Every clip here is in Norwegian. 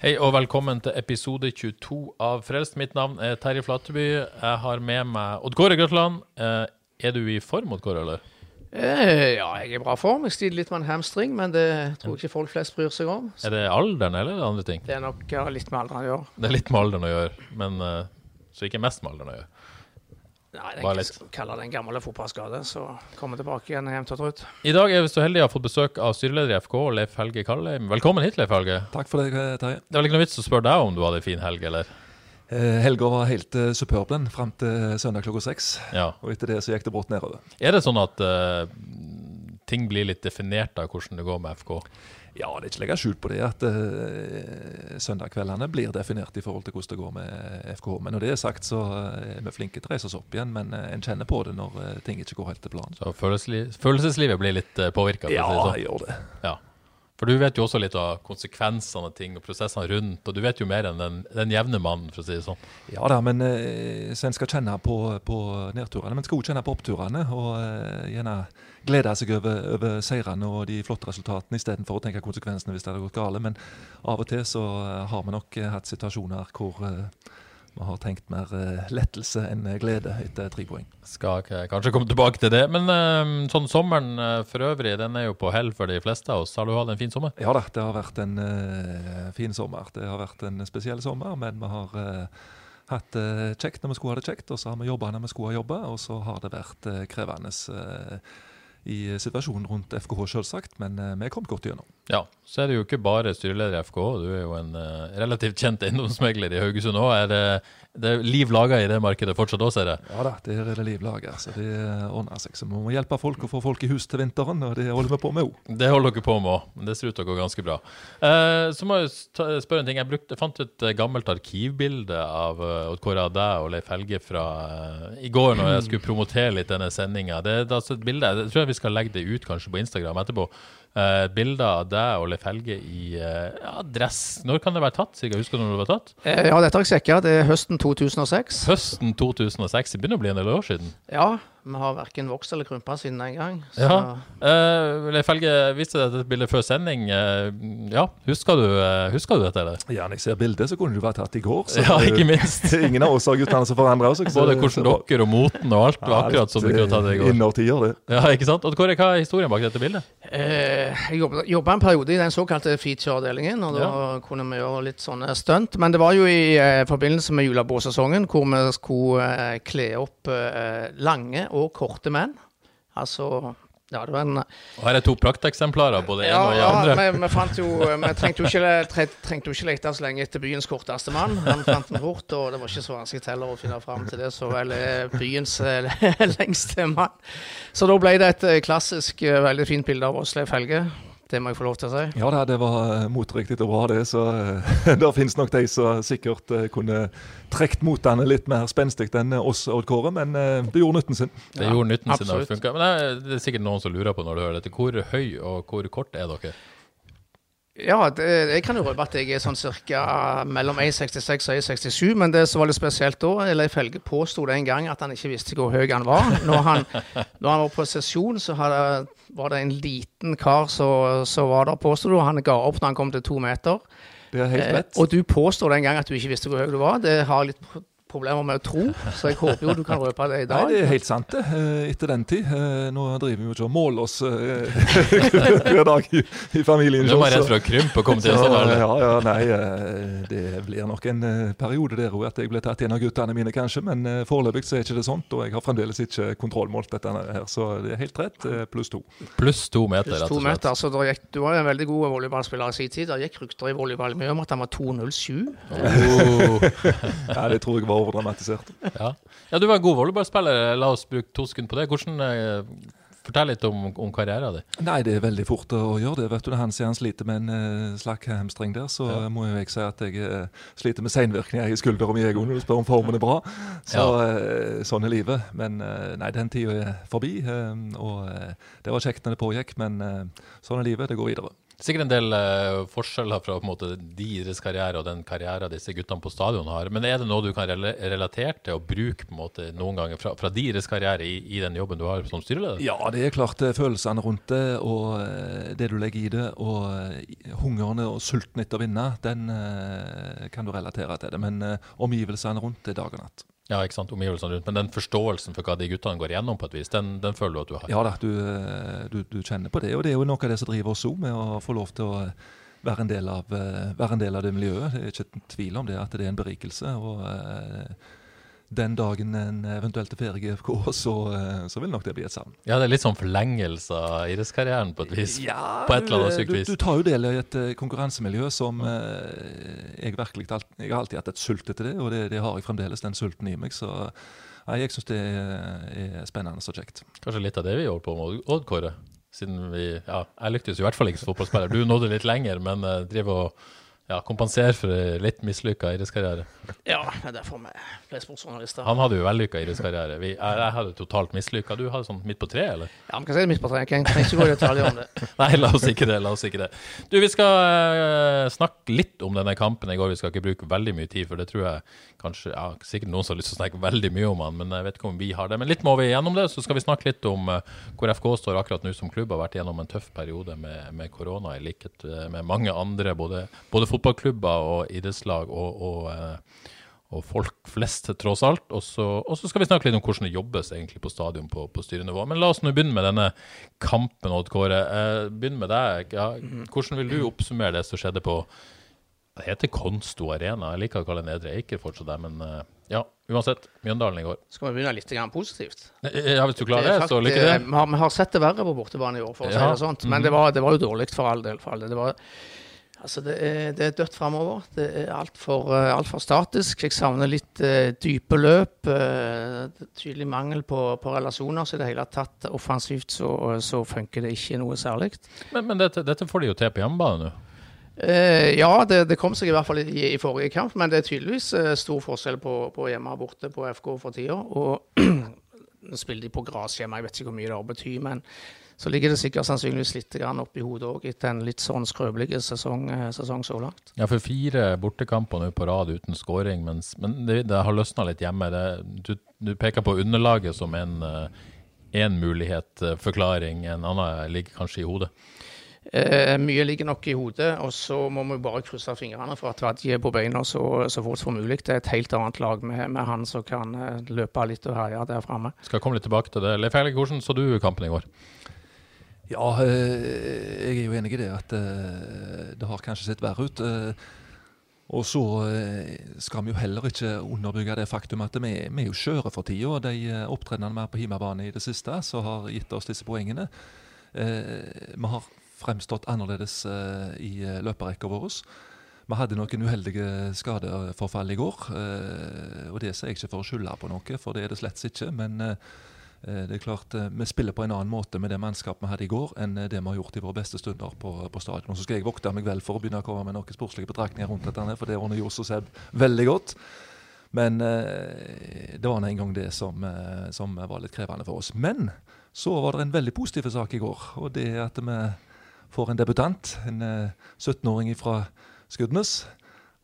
Hei og velkommen til episode 22 av Frelst. Mitt navn er Terje Flateby. Jeg har med meg Odd Kåre Grøtland. Eh, er du i form, Odd Kåre, eller? Eh, ja, jeg er i bra form. Jeg sliter litt med en hamstring, men det tror jeg ikke folk flest bryr seg om. Er det alderen, eller er det andre ting? Det er nok ja, litt med alderen å gjøre. Det er litt med alderen å gjøre, men eh, så ikke mest med alderen å gjøre. Nei, det jeg litt. kaller det en gammel fotballskade, så kommer tilbake igjen hjem til Trutt. I dag er vi så heldige å ha fått besøk av styreleder i FK, Leif Helge Kallheim. Velkommen hit, Leif Helge. Takk for det, Terje. Det er vel ikke noe vits å spørre deg om du hadde en fin helg, eller? Eh, Helga var helt uh, superb den, fram til søndag klokka seks. Ja. Og etter det så gikk det brått nedover. Er det sånn at eh, ting blir litt definert av hvordan det går med FK? Ja, det er ikke legge skjul på det at uh, søndagskveldene blir definert i forhold til hvordan det går med FK. Men når det er sagt, så eh, er vi flinke til å reise oss opp igjen. Men uh, en kjenner på det når uh, ting ikke går helt til planen. Så følelsesli følelseslivet blir litt uh, påvirka? Ja, si det sånn. jeg gjør det. Ja. For du vet jo også litt av konsekvensene av ting og prosessene rundt, og du vet jo mer enn den, den jevne mannen, for å si det sånn. Ja da, men eh, så en skal kjenne på, på nedturene. Men skal også kjenne på oppturene. Og eh, gjerne glede seg over, over seirene og de flotte resultatene istedenfor å tenke konsekvensene hvis det hadde gått gale. Men av og til så har vi nok eh, hatt situasjoner hvor eh, vi har tenkt mer eh, lettelse enn eh, glede etter tre poeng. Skal kanskje komme tilbake til det. Men eh, sånn sommeren eh, for øvrig, den er jo på hell for de fleste av oss. Har du hatt en fin sommer? Ja da, det har vært en fin sommer. Det har vært en spesiell sommer, men vi har hatt det kjekt når vi skulle ha det kjekt, og så har vi jobba når vi skulle ha jobba, og så har det vært krevende i situasjonen rundt FKH, selvsagt, men vi er kommet godt gjennom. Ja. Så er du jo ikke bare styreleder i FK, du er jo en uh, relativt kjent eiendomsmegler i Haugesund òg. Er det, det er liv laga i det markedet fortsatt òg, ser jeg? Ja da, der er det liv laga, så det ordner seg. Så vi må hjelpe folk å få folk i hus til vinteren, og det holder vi på med òg. Det holder dere på med òg, men det ser ut til å gå ganske bra. Uh, så må jeg spørre en ting. Jeg, brukte, jeg fant et gammelt arkivbilde av uh, Odd Kåre deg og Leif Helge fra i går, når jeg skulle promotere litt denne sendinga. Det, det er altså et bilde, jeg tror jeg vi skal legge det ut kanskje på Instagram etterpå. Uh, bilder av deg og Leif Helge i uh, ja, dress. Når kan det være tatt? Sigurd, husker du når det var tatt? Eh, ja, dette har jeg sjekka. Det er høsten 2006. Høsten 2006. Det begynner å bli en del år siden. Ja, vi har verken vokst eller krympa siden den gang. Så Ja. Uh, Leif Helge viste deg dette bildet før sending. Uh, ja, husker du, uh, husker du dette? eller? Ja, når jeg ser bildet, så kunne det vært tatt i går. Så Ja, ikke minst. Ingen av oss har guttene som forandrer. Både hvordan dere og moten og alt var akkurat som du kunne tatt det i går. Innertier, det. Ja, ikke sant? Og Kåre, hva er historien bak dette bildet? Eh, jeg jobba en periode i den såkalte feature-avdelingen, og da kunne vi gjøre litt sånne stunt. Men det var jo i forbindelse med julebordsesongen, hvor vi skulle kle opp lange og korte menn. Altså Ja, det var en Og her er to prakteksemplarer på det ene Ja, og det ja andre. vi, vi fant jo Vi trengte jo ikke, tre, trengte jo ikke lete så lenge etter byens korteste mann. Han fant den fort, og det var ikke så vanskelig heller å finne fram til det så vel er byens eh, lengste mann. Så da ble det et eh, klassisk, eh, veldig fint bilde av Åsleif Leif Helge. Det må jeg få lov til å si. Ja da, det var motriktig moteriktig og bra, det. Så uh, det finnes nok de som sikkert eh, kunne trukket motene litt mer spenstig enn oss, Odd Kåre, men eh, det gjorde nytten sin. Det gjorde nytten sin. og det funket. Men det er, det er sikkert noen som lurer på når du hører dette. Hvor høy og hvor kort er dere? Ja, det, jeg kan jo røpe at jeg er sånn cirka mellom 1,66 og 1,67, men det som var litt spesielt da, Leif Helge påsto det en gang at han ikke visste hvor høy han var. Når han, når han var på sesjon, så hadde, var det en liten kar som var der, påsto du, han ga opp når han kom til to meter. Det er helt Eh, og du påstår den gang at du ikke visste hvor høy du var. Det har litt problemer med å tro, så jeg håper jo du kan røpe det i dag. Nei, det er helt sant, det. eh, Etter den tid. Eh, Nå driver vi jo ikke og måler oss eh, hver dag i, i familien. Du var redd for å krympe og komme til alder. ja, ja, nei, det blir nok en periode der òg at jeg ble tatt igjen av guttene mine, kanskje. Men foreløpig så er ikke det sånt, og jeg har fremdeles ikke kontrollmålt dette her. Så det er helt rett. Pluss to. Pluss to meter, rett og slett. meter, så gikk, Du var en veldig god volleyballspiller i sin tid. Det gikk rykter i volleyballmiljøet om at han var 2,07. Oh. Ja, det tror jeg var overdramatisert. Ja. ja, du var en god volleyballspiller. La oss bruke to sekunder på det. Hvordan eh, Fortell litt om, om karrieren din. Nei, det er veldig fort å gjøre det. vet du. Han sier han sliter med en uh, slakk hamstring der, så Ja. må jo jeg si at jeg eh, sliter med seinvirkninger i skulderen min når du spør om formen er bra. Så eh, sånn er livet. Men eh, nei, den tida er forbi. eh, og eh, det var kjekt når det pågikk, men eh, sånn er livet. Det går videre. Sikkert en del uh, forskjeller fra på en måte, deres karriere og den karrieren disse guttene på stadion har. Men er det noe du kan rela relatere til og bruke på en måte noen ganger fra, fra deres karriere i, i den jobben du har som styreleder? Ja, det er klart eh, følelsene rundt det, og eh, det du legger i det, og hungerne og sulten etter å vinne, den uh, kan du relatere til det. Men uh, omgivelsene rundt det dag og natt. Ja, ikke sant, omgivelsene rundt. Men den forståelsen for hva de guttene går igjennom, på et vis, den, den føler du at du har? Ja da, du, du, du kjenner på det. Og det er jo noe av det som driver oss òg, med å få lov til å være en, del av, eh, være en del av det miljøet. Det er ikke tvil om det, at det er en berikelse. og eh, den dagen en eventuelt er ferdig i FK, så, eh, så vil nok det bli et savn. Ja, det er litt sånn forlengelse av idrettskarrieren på et vis? på et eller annet sykt du, vis. du tar jo del i et eh, konkurransemiljø som eh, jeg virkelig Jeg har alltid hatt et sult etter det, og det, det har jeg fremdeles, den sulten i meg. Så jeg syns det er, spennende og kjekt. Kanskje litt av det vi holder på med, Odd Kåre? Siden vi Ja, jeg lyktes jo i hvert fall ikke som fotballspiller. Du nådde litt lenger, men driver og ja, kompensere for litt mislykka idrettskarriere. Ja, det derfor vi ble sportsjournalister. Han hadde jo vellykka idrettskarriere. Vi- Jeg, jeg hadde totalt mislykka. Du hadde sånn midt på treet, eller? Ja, vi kan si midt på treet. Jeg trenger ikke gå i detalj om det. Nei, la oss ikke det. la oss ikke det. Du, Vi skal uh, snakke litt om denne kampen i går. Vi skal ikke bruke veldig mye tid, for det tror jeg kanskje ja, Sikkert noen som har lyst til å snakke veldig mye om han, men jeg vet ikke om vi har det. Men litt må vi gjennom det. Så skal vi snakke litt om uh, hvor FK står akkurat nå som klubb. Har vært gjennom en tøff periode med, med korona, i likhet eh, med mange andre, både, både fotballklubber og idrettslag og, og eh, og folk flest, tross alt. Og så, skal vi snakke litt om hvordan det jobbes egentlig på stadion på, på styrenivå. Men la oss nå begynne med denne kampen, Odd Kåre. Eh, begynn med deg. Ja, hvordan vil du oppsummere det som skjedde på Det heter Konsto Arena. Jeg liker å kalle det Nedre Eiker fortsatt, der, men eh, ja, uansett. Mjøndalen i går. Skal vi begynne litt positivt? Ja, Hvis du klarer det, Det så lykke til. Vi har, vi har sett det verre på bortebane i år, for å si det sånt. Men det, var, det var jo dårlig for all del. For all del. Det, var, altså det, er, det er dødt framover. Det er altfor uh, alt for statisk. Jeg savner litt eh, dype løp. eh, det tydelig mangel på, på relasjoner. Så i det hele tatt offensivt så, så funker det ikke noe særlig. Men, men dette, dette får de jo til på hjemmebane nå. Eh, ja, det, det kom seg i hvert fall i, i forrige kamp, men det er tydeligvis eh, stor forskjell på, på hjemme og borte på FK for tida. Og spiller de på gress hjemme, jeg vet ikke hvor mye det betyr, men så ligger det sikkert sannsynligvis litt oppi hodet òg etter en litt sånn skrøpelig sesong, eh, sesong så langt. Ja, for fire bortekamper nå på rad uten skåring, men det, det har løsna litt hjemme. Det, du, du peker på underlaget som en, eh, en mulighet, eh, forklaring. En annen ligger kanskje i hodet. Eh, mye ligger nok i hodet, og så må vi bare krysse fingrene for at Vadji er på beina så, så fort som mulig. Det er et helt annet lag med, med han som kan løpe litt og herje der framme. Skal komme litt tilbake til det. Leif Helge, hvordan så du kampen i går? Ja, eh, jeg er jo enig i det at eh, det har kanskje sett verre ut. eh, Og så skal vi jo heller ikke underbygge det faktum at vi, vi er jo skjøre for tida. De opptredenene vi har på hjemmebane i det siste, som har gitt oss disse poengene. Vi har fremstått annerledes i løperekka vår. Vi hadde noen uheldige skadeforfall i går. og Det sier jeg ikke for å skylde på noe, for det er det slett ikke. Men det er klart eh, vi spiller på en annen måte med det mannskapet vi hadde i går, enn eh, det vi har gjort i våre beste stunder på, på stadion. Så skal jeg vokte meg vel for å begynne å komme med noen sportslige betraktninger rundt dette, for det ordner Johs og Seb veldig godt. Men eh, det var nå en gang det som, eh, som var litt krevende for oss. Men så var det en veldig positiv sak i går, og det er at vi får en debutant. En eh, 17-åring fra Skudenes.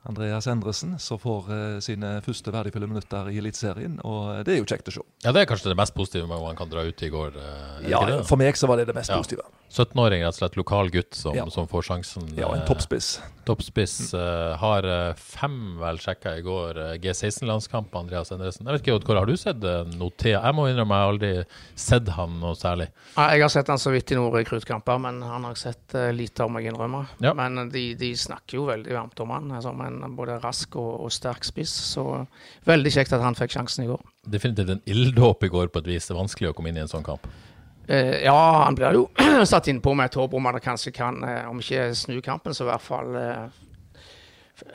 Andreas Endresen, som får uh, sine første verdifulle minutter i Eliteserien. Og det er jo kjekt å se. Ja, Det er kanskje det mest positive han kan dra ut i går. er Ja, det? For meg så var det det mest Ja. positive. 17-åring, rett og slett lokal gutt som, Ja. som får sjansen. Ja, en eh, toppspiss. Toppspiss. Uh, har eh, fem, vel, sjekka i går. eh, G16-landskamp, Andreas Endresen. Jeg vet ikke, Oddkåre, har du sett Notea? Jeg må innrømme, jeg har aldri sett han noe særlig. Jeg har sett han så vidt i noen rekruttkamper, men han har sett lite om, jeg innrømmer. Ja. Men de, de snakker jo veldig varmt om han som en både rask og, og sterk spiss. Så veldig kjekt at han fikk sjansen i går. Definitivt en ilddåp i går på et vis. Det er vanskelig å komme inn i en sånn kamp. Eh, ja, han blir jo satt innpå med et håp om at han kanskje kan, uh, om ikke snu kampen, så i hvert fall uh,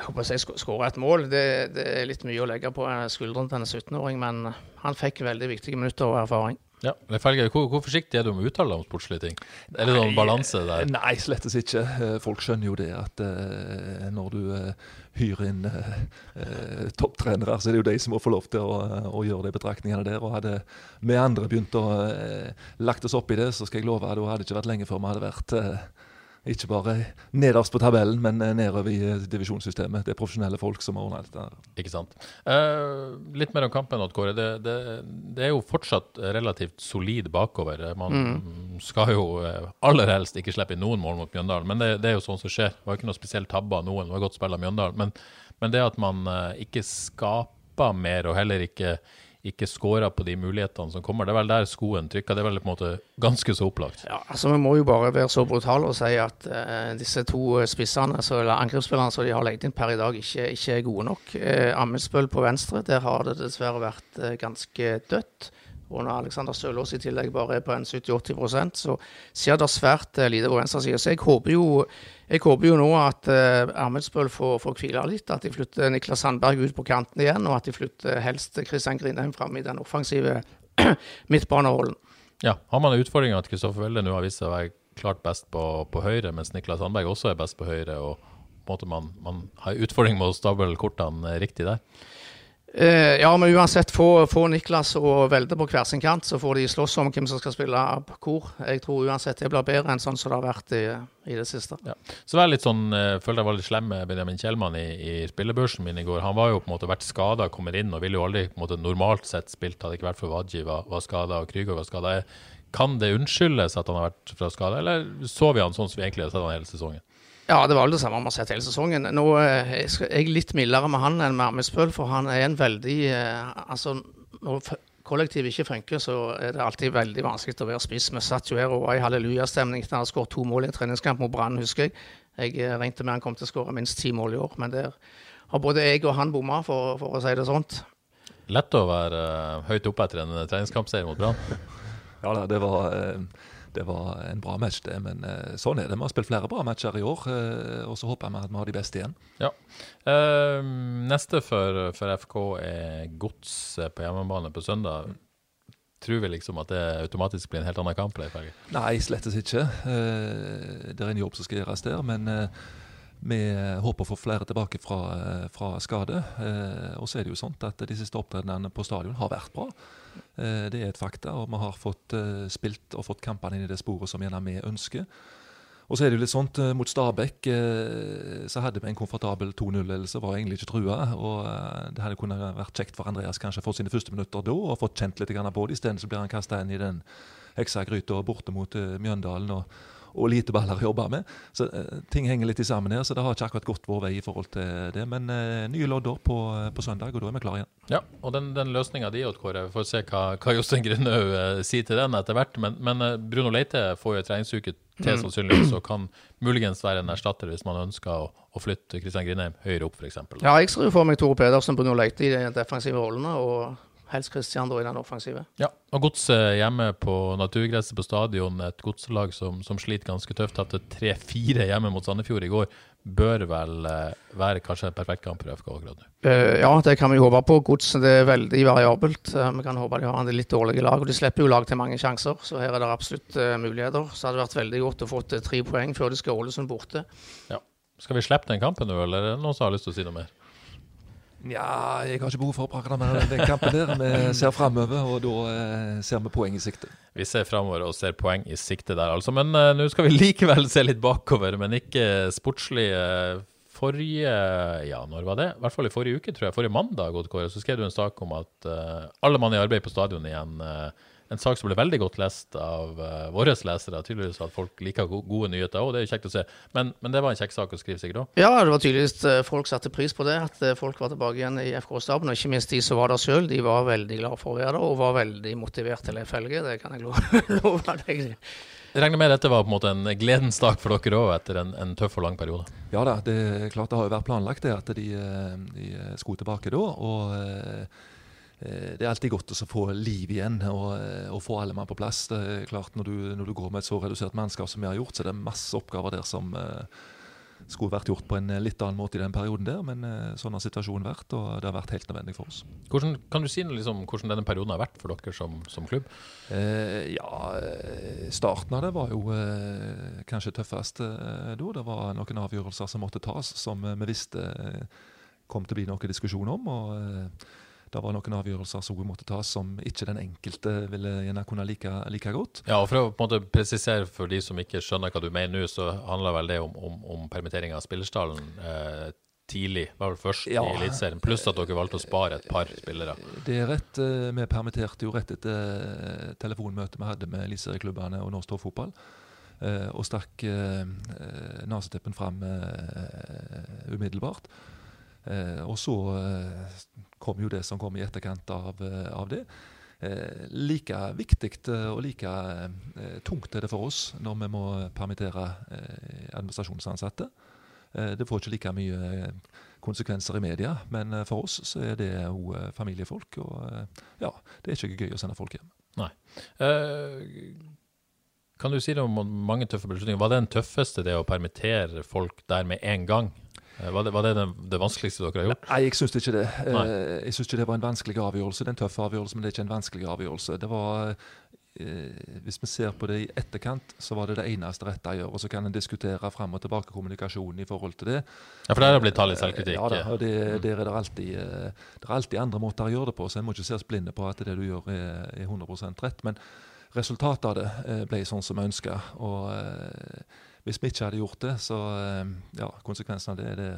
håper jeg skåre et mål. Det, det, er litt mye å legge på skuldrene til en 17-åring, men han fikk veldig viktige minutter og erfaring. Ja, Felge, hvor, hvor, forsiktig er du med å uttale om sportslige ting? Er det noen balanse der? Nei, slettes ikke. Folk skjønner jo det at uh, når du hyrer inn eh, topptrenere, så er det jo de som må få lov til å, å gjøre de betraktningene der. Og hadde vi andre begynt å lagt oss opp i det, så skal jeg love at det hadde ikke vært lenge før vi hadde vært ikke bare nederst på tabellen, men eh, nedover i eh, divisjonssystemet. Det er profesjonelle folk som har ordna dette. Ikke sant. Eh, litt mer om kampen, Odd Kåre. Det, det, det, er jo fortsatt relativt solid bakover. Man mm. skal jo eh, aller helst ikke slippe inn noen mål mot Mjøndalen, men det, det, er jo sånn som skjer. Det var ikke noe spesielt tabba av noen, det var godt spill av Mjøndalen. Men, men, det at man ikke skaper mer, og heller ikke ikke scora på de mulighetene som kommer. Det er vel der skoen trykker. Det er vel på en måte ganske så opplagt. Ja, altså Vi må jo bare være så brutale og si at uh, disse to spissene, altså, eller angrepsspillerne som de har legget inn per i dag, ikke, ikke er gode nok. Uh, Ammensbøl på venstre, der har det dessverre vært uh, ganske dødt. Og når Alexander Sølås i tillegg bare er på en 70-80 så ser det svært lite på venstre side. Så jeg håper jo jeg håper jo nå at eh, Amundspøl får, får hvile litt, at de flytter Niklas Sandberg ut på kanten igjen, og at de flytter helst Kristian Grindheim fram i den offensive midtbanerollen. Ja, har man utfordringa at Kristoffer Welde nå har vist seg å være klart best på, på, høyre, mens Niklas Sandberg også er best på høyre, og på en måte man, man har utfordring med å stable kortene riktig der? Uh, ja, men uansett, få, få, Niklas og Velde på hver sin kant, så får de slåss om hvem som skal spille kor. Jeg tror uansett det blir bedre enn sånn som det har vært i, i det siste. Ja. Så var jeg litt sånn, jeg følte jeg var litt slem med Benjamin Kjellmann i, i spillebørsen min i går. Han var jo på en måte vært skada, kommer inn og ville jo aldri på en måte normalt sett spilt, hadde ikke vært for Wadji var, var skada og Krüger var skada. Kan det unnskyldes at han har vært fra skade, eller så vi han sånn som vi egentlig har sett han hele sesongen? Ja, det var vel det samme vi har sett hele sesongen. Nå er eh, jeg litt mildere med han enn med Ammispøl, for han er en veldig eh, Altså, når kollektivet ikke funker, så er det alltid veldig vanskelig å være spiss. Vi satt jo her og var i hallelujastemning etter han skåret to mål i en treningskamp mot Brann, husker jeg. Jeg eh, regnet med han kom til å skåre minst ti mål i år, men der har både jeg og han bomma, for, for, å si det sånt. Lett å være høyt oppe etter en treningskampseier mot Brann? ja da, det var uh det var en bra match, det. Men eh, sånn er det. Vi har spilt flere bra matcher i år, eh, og så håper vi at vi har de beste igjen. Ja. Uh, neste for, for, FK er Gods på hjemmebane på søndag. Tror vi liksom at det automatisk blir en helt annen kamp? Eller? Nei, slettes ikke. Det er en jobb som skal gjøres der. men... Vi håper å få flere tilbake fra, fra skade. Eh, og så er det jo sånn at de siste opptredenene på stadion har vært bra. Eh, det er et fakta, og vi har fått eh, spilt og fått kampene inn i det sporet som gjerne vi ønsker. Og så er det jo litt sånt, eh, Mot Stabæk så hadde vi en komfortabel 2-0-ledelse, var egentlig ikke trua. og Det hadde kunnet vært kjekt for Andreas kanskje å få sine første minutter da og fått kjent litt på det. Isteden blir han kasta inn i den heksagryta borte mot Mjøndalen. og og lite baller å jobbe med. Så uh, ting henger litt sammen her, så det har ikke akkurat gått vår vei i forhold til det. Men uh, nye lodder på, på, søndag, og da er vi klare igjen. Ja, og den, den løsninga di, Kåre, vi får se hva, hva Jostein Gründhaug uh, sier til den etter hvert. Men, men Bruno Leite får jo en treningsuke til mm. sannsynligvis, og kan muligens være en erstatter hvis man ønsker å, å flytte Kristian Grindheim høyere opp, f.eks. Ja, jeg ser for meg Tore Pedersen, Bruno Leite i de defensive rollene. og helst Christian da i den offensive. Ja, og Godset hjemme på naturgresset på stadion, et godslag som, som sliter ganske tøft. Hadde tre-fire hjemme mot Sandefjord i går. Bør vel eh, være kanskje en perfekt kamp for FK akkurat nå? Uh, ja, det kan vi håpe på. Godset er veldig variabelt. Uh, vi kan håpe de har en litt dårlige lag. og De slipper jo lag til mange sjanser, så her er det absolutt muligheter. Så hadde det vært veldig godt å få tre poeng før de skal Ålesund borte. Ja. Skal vi slippe den kampen nå, eller er det noen som har lyst til å si noe mer? Ja, jeg har ikke behov for å prate mer om den kampen der. Vi ser framover, og da eh, ser vi poeng i sikte. Vi ser framover og ser poeng i sikte der, altså. Men uh, nå skal vi likevel se litt bakover, men ikke sportslig. Forrige Ja, når var det? I hvert fall i forrige uke, tror jeg. Forrige mandag så skrev du en sak om at uh, alle mann i arbeid på stadion igjen uh, en sak som ble veldig godt lest av uh, våre lesere. Tydeligvis at folk liker go gode nyheter òg, det er jo kjekt å se. Men, men, det var en kjekk sak å skrive sikkert òg? Ja, det var tydeligvis uh, folk satte pris på det. At uh, folk var tilbake igjen i FK-staben. Og ikke minst de som var der sjøl. De var veldig glad for å være der, og var veldig motivert til å følge. Det kan jeg love deg. Jeg regner med dette var på en måte en gledens dag for dere òg, etter en, en, tøff og lang periode? Ja da, det er klart det har jo vært planlagt det at de, de skulle tilbake da. og Eh, det er alltid godt å få liv igjen og, eh, og få alle mann på plass. Det er klart Når du, når du, går med et så redusert mannskap som vi har gjort, så er det masse oppgaver der som, eh, skulle vært gjort på en litt annen måte i den perioden der, men sånn har situasjonen vært, og det har vært helt nødvendig for oss. Hvordan, kan du si liksom, hvordan denne perioden har vært for dere som, som klubb? Eh, ja, starten av det var jo eh, kanskje tøffest eh, da. Det var noen avgjørelser som måtte tas, som vi visste kom til å bli noe diskusjon om. og det var noen avgjørelser som måtte tas som ikke den enkelte ville gjerne kunne like, like godt. Ja, og For å på en måte presisere for de som ikke skjønner hva du mener nå, så handler vel det om, om, om permittering av spillerstallen eh, tidlig, var vel først ja, i Eliteserien, pluss at dere valgte å spare et par spillere. Det er rett. Eh, vi permitterte jo rett etter eh, telefonmøtet vi hadde med eliteserieklubbene og Norsk Toppfotball. Eh, og stakk nesetippen fram umiddelbart. Og så kom jo det som kom i etterkant av, eh, av det. Eh, like viktig eh, og like eh, tungt er det for oss når vi må permittere eh, administrasjonsansatte. Eh, det får ikke like mye konsekvenser i media, men for oss så er det jo familiefolk. Og ja, det er ikke gøy å sende folk hjem. Nei. kan du si noe om mange tøffe beslutninger? Var det den tøffeste, det å permittere folk der med en gang? Eh, var det, var det, det, vanskeligste dere har gjort? Nei, jeg syns ikke det. Nei. Eh, jeg syns ikke det var en vanskelig avgjørelse. Det er en tøff avgjørelse, men det er ikke en vanskelig avgjørelse. Det var eh, hvis vi ser på det i etterkant, så var det det eneste rette å gjøre. Og så kan en diskutere fram og tilbake kommunikasjonen i forhold til det. Ja, For der er det blitt tall i selvkritikk? Ja, da, og det, der er det, alltid, det er alltid andre måter å gjøre det på. Så en må ikke se oss blinde på at det du gjør, er, er 100% rett. Men resultatet av det ble sånn som vi ønska. Hvis vi ikke hadde gjort det, så eh, ja, konsekvensen av det, det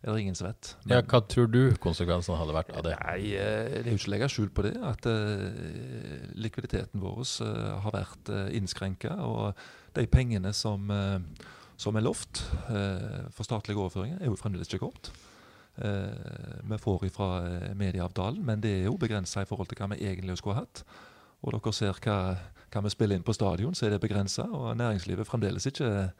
er det ingen som vet. Men, ja, Hva tror du konsekvensene hadde vært av det? Nei, eh, Det er jo ikke å legge skjul på det. At uh, likviditeten vår uh, har vært uh, innskrenka. Og de pengene som, som er lovt for statlige overføringer, er jo fremdeles ikke kommet. vi får ifra medieavtalen, men det er jo begrensa i forhold til hva vi egentlig skulle hatt. Og dere ser hva hva vi spiller inn på stadion, så er det begrensa. Og næringslivet fremdeles ikke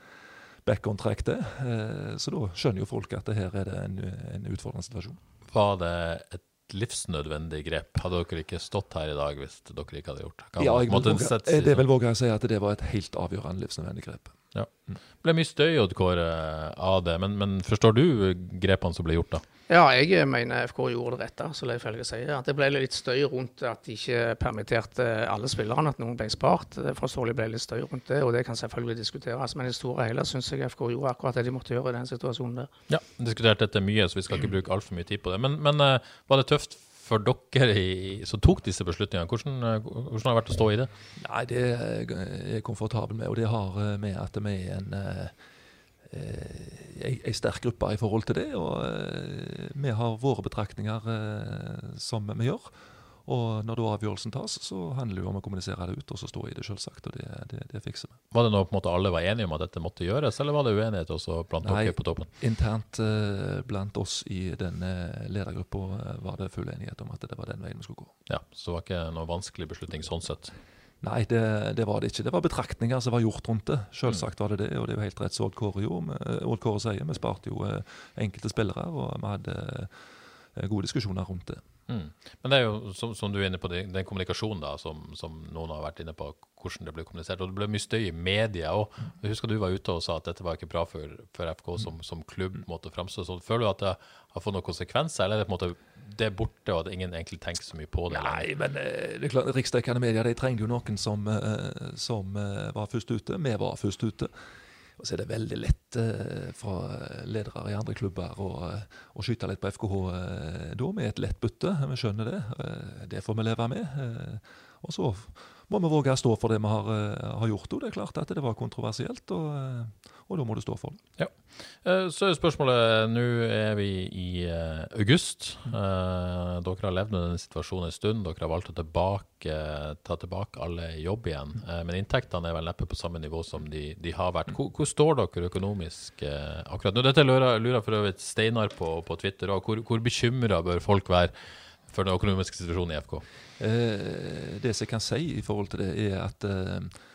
back on track, det. Eh, så da skjønner jo folk at det her er det en, en utfordrende situasjon. Var det et livsnødvendig grep? Hadde dere ikke stått her i dag hvis dere ikke hadde gjort det? Ja, jeg vil våge, det vil våge å si at det var et helt avgjørende livsnødvendig grep. Ja. Det ble mye støy Kåre, av det, men, men, forstår du grepene som ble gjort da? Ja, jeg mener FK gjorde det rette, som Leif Helge sier. At det ble litt støy rundt at de ikke permitterte alle spillerne, at noen ble spart. Det forståelig ble litt støy rundt det, og det kan selvfølgelig diskuteres. Men i store og hele syns jeg FK gjorde akkurat det de måtte gjøre i den situasjonen der. Ja, diskuterte dette mye, så vi skal ikke bruke altfor mye tid på det. Men, men uh, var det tøft for dere i, som tok disse beslutningene? Hvordan, eh, hvordan, har det vært å stå i det? Nei, Det er jeg komfortabel med, og det har eh, med at vi er en ei, ei sterk gruppe i forhold til det. Og vi har våre betraktninger som vi gjør. Og når da avgjørelsen tas, så handler det jo om å kommunisere det ut, og så stå i det, selvsagt. Og det, det, det fikser vi. Var det nå på en måte alle var enige om at dette måtte gjøres, eller var det uenighet også blant Nei, dere på toppen? Internt eh, blant oss i denne ledergruppa var det full enighet om at det var den veien vi skulle gå. Ja, Så det var ikke noen vanskelig beslutning sånn sett? Nei, det, det, var det ikke. Det var betraktninger som var gjort rundt det. Selvsagt var det det, og det er jo helt rett som Odd Kåre gjorde. Odd Kåre sier vi sparte jo uh, enkelte spillere, og vi hadde gode diskusjoner rundt det. Mm. Men det er jo, som, som, du er inne på, den, kommunikasjonen da, som, som, noen har vært inne på, hvordan det ble kommunisert. Og det ble mye støy i media òg. Jeg husker du var ute og sa at dette var ikke bra for, for FK som, som, klubb. måtte fremstå. Så Føler du at det har fått noen konsekvenser, eller er det på en måte det er borte, og at ingen egentlig tenker så mye på det? Nei, men eh, det er klart, riksdekkende media de trengte jo noen som, eh, som eh, var først ute. Vi var først ute. Og så er det veldig lett eh, for ledere i andre klubber å, eh, å skyte litt på FKH eh, da, med et lett bytte. Vi skjønner det. Eh, det får vi leve med. Og så må vi våge å stå for det vi har, eh, har gjort. Og det er klart at det var kontroversielt, og, eh, og da må du stå for det. Ja. Eh, så er spørsmålet Nå er vi i august. Dere har levd med denne situasjonen en stund. Dere har valgt å tilbake, ta tilbake alle i jobb igjen. Men inntektene er vel neppe på samme nivå som de, de har vært. Hvor, hvor, står dere økonomisk akkurat nå? Dette lurer, lurer for øvrig Steinar på, på Twitter. òg. hvor, hvor bekymra bør folk være for den økonomiske situasjonen i FK? Eh, det som jeg kan si i forhold til det, er at eh,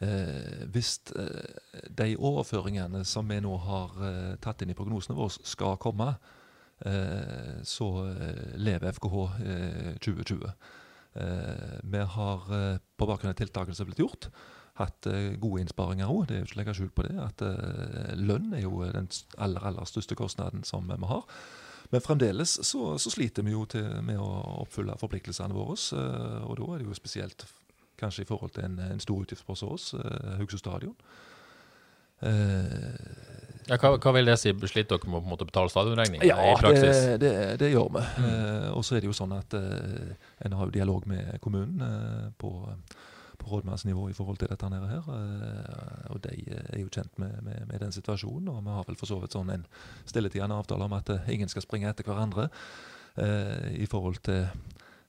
eh hvis eh, de overføringene som vi nå har eh, tatt inn i prognosene våre, skal komme, så lever FKH 2020. vi har på bakgrunn av tiltakene som er blitt gjort, hatt gode innsparinger òg. Det er jo ikke å legge skjul på det. at Lønn er jo den aller, aller største kostnaden som vi har. Men fremdeles så, så sliter vi jo til, med å oppfylle forpliktelsene våre. eh, Og da er det jo spesielt kanskje i forhold til en, en stor utgiftspost for oss, eh, Haugesund stadion. Eh, Ja, hva, hva vil det si? Sliter dere med å måte betale stadionregninger ja, i praksis? det, det, det gjør vi. Eh, og så er det jo sånn at en har jo dialog med kommunen på, på rådmannsnivå i forhold til dette nede her. eh, og de er jo kjent med, med, med den situasjonen, og vi har vel for så vidt sånn en stilletigende avtale om at eh, ingen skal springe etter hverandre eh, i forhold til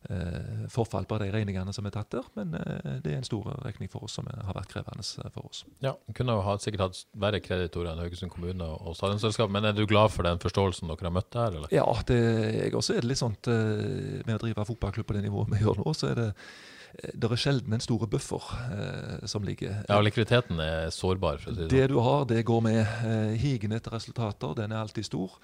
eh, forfall på de regningene som er tatt der. Men eh, det er en stor regning for oss som har vært krevende eh, for oss. Ja, kunne ha, sikkert hatt verre kreditorer enn Haugesund kommune og, Stadionselskapet, men er du glad for den forståelsen dere har møtt der, eller? Ja, det, jeg også er litt sånt eh, med å drive fotballklubb på det nivået vi gjør nå, så er det eh, det er sjelden en store buffer eh, som ligger. Ja, likviditeten er sårbar, for å si det Det sånn. du har, det går med. Eh, higen etter resultater, den er alltid stor.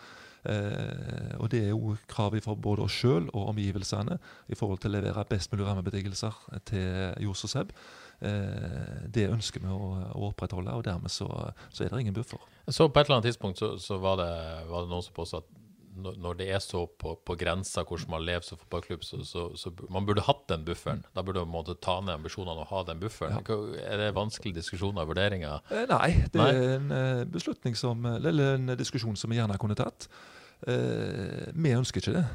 Eh, og det er jo krav fra både oss sjøl og omgivelsene i forhold til å levere best mulig rammebetingelser til Johs og Seb. Eh, det ønsker vi å, å opprettholde, og dermed så, så er det ingen buffer. Så på et eller annet tidspunkt så, så var, det, var det noen som påstod at når, det er så på, på grensa hvordan man lever som fotballklubb, så, så, så man burde hatt den bufferen. Da burde man måtte ta ned ambisjonene og ha den bufferen. Ja. Er det vanskelige diskusjoner og vurderinger? Eh, Nei, det Nei. er en eh, beslutning som Eller en diskusjon som vi gjerne kunne tatt. Eh, vi ønsker ikke det.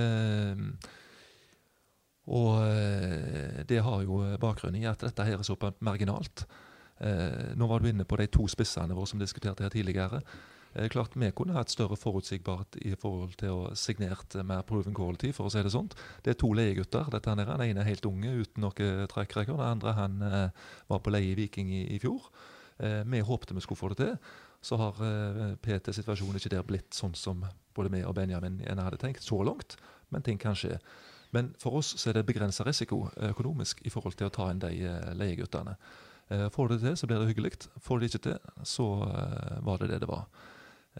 Eh, og eh, det har jo bakgrunn i at dette her er såpass marginalt. Eh, nå var du inne på de to spissene våre som diskuterte her tidligere. Klart Vi kunne hatt større forutsigbarhet i forhold til å signert mer proven quality, for å si det sånt. Det er to leiegutter. dette her. Den ene er helt unge uten noe track record. Den andre han eh, var på leie i Viking i, i fjor. Eh, vi håpte vi skulle få det til. Så har eh, PT-situasjonen ikke der blitt sånn som både vi og Benjamin hadde tenkt, så langt. Men ting kan skje. Men for oss så er det begrensa risiko økonomisk i forhold til å ta inn de leieguttene. Får du det til, så blir det hyggelig. Får du det ikke til, så var det det det var.